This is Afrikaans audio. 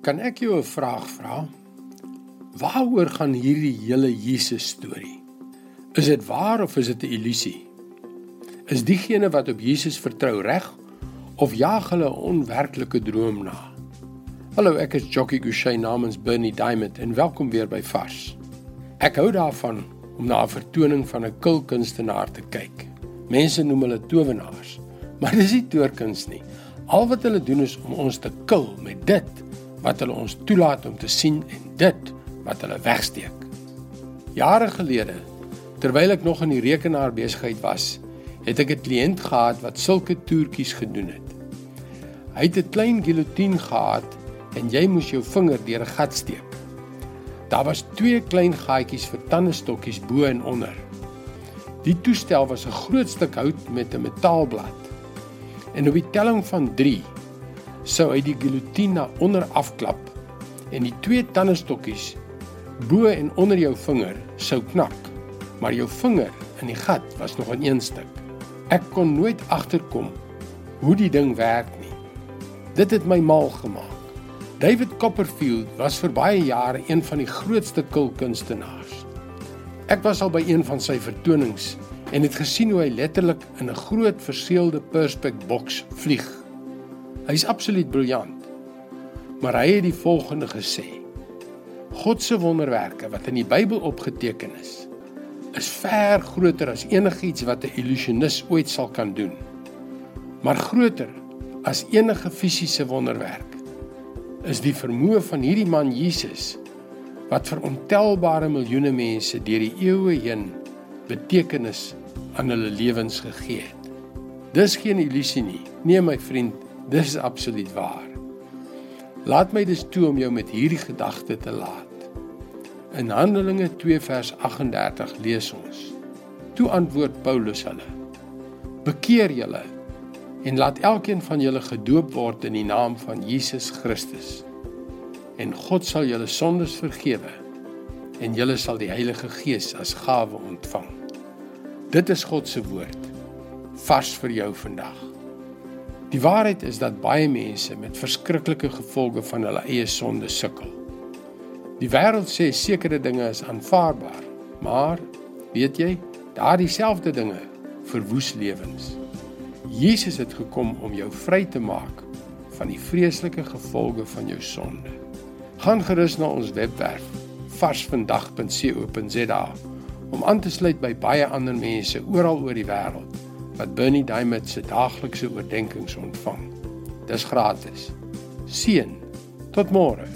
Kan ek jou 'n vraag vra? Waaroor gaan hierdie hele Jesus storie? Is dit waar of is dit 'n illusie? Is diegene wat op Jesus vertrou reg of jaag hulle 'n onwerklike droom na? Hallo, ek is Jockey Gouchee namens Bernie Diamond en welkom weer by Vars. Ek hou daarvan om na 'n vertoning van 'n kulkunstenaar te kyk. Mense noem hulle towenaars, maar dis nie toorkuns nie. Al wat hulle doen is om ons te kil met dit wat hulle ons toelaat om te sien en dit wat hulle wegsteek. Jare gelede, terwyl ek nog in die rekenaar besigheid was, het ek 'n kliënt gehad wat sulke toertjies gedoen het. Hy het 'n klein guillotine gehad en jy moes jou vinger deur 'n gat steek. Daar was twee klein gaatjies vir tandestokkies bo en onder. Die toestel was 'n groot stuk hout met 'n metaalblad. En op die telling van 3 sou hy die guillotine na onder afklap en die twee tandestokkies bo en onder jou vinger sou knak. Maar jou vinger in die gat was nog aan een stuk. Ek kon nooit agterkom hoe die ding werk nie. Dit het my mal gemaak. David Copperfield was vir baie jare een van die grootste kulkunstenaars. Ek was al by een van sy vertonings en het gesien hoe hy letterlik in 'n groot verseelde perspex boks vlieg. Hy's absoluut briljant. Maar hy het die volgende gesê: God se wonderwerke wat in die Bybel opgeteken is, is ver groter as enigiets wat 'n illusionis ooit sal kan doen. Maar groter as enige fisiese wonderwerk is die vermoë van hierdie man Jesus wat vir ontelbare miljoene mense deur die eeue heen betekenis aan hulle lewens gegee het. Dis geen illusie nie. Nee my vriend, dis absoluut waar. Laat my dus toe om jou met hierdie gedagte te laat. In Handelinge 2 vers 38 lees ons: Toe antwoord Paulus hulle: Bekeer julle en laat elkeen van julle gedoop word in die naam van Jesus Christus en God sal julle sondes vergewe en julle sal die Heilige Gees as gawe ontvang. Dit is God se woord vars vir jou vandag. Die waarheid is dat baie mense met verskriklike gevolge van hulle eie sonde sukkel. Die wêreld sê sekere dinge is aanvaarbaar, maar weet jy, daardie selfde dinge verwoes lewens. Jesus het gekom om jou vry te maak van die vreeslike gevolge van jou sonde. Gaan gerus na ons webwerf varsvandag.co.za om aan te sluit by baie ander mense oral oor die wêreld wat Bernie Diamond se daaglikse oordeenkings ontvang. Dis gratis. Seën. Tot môre.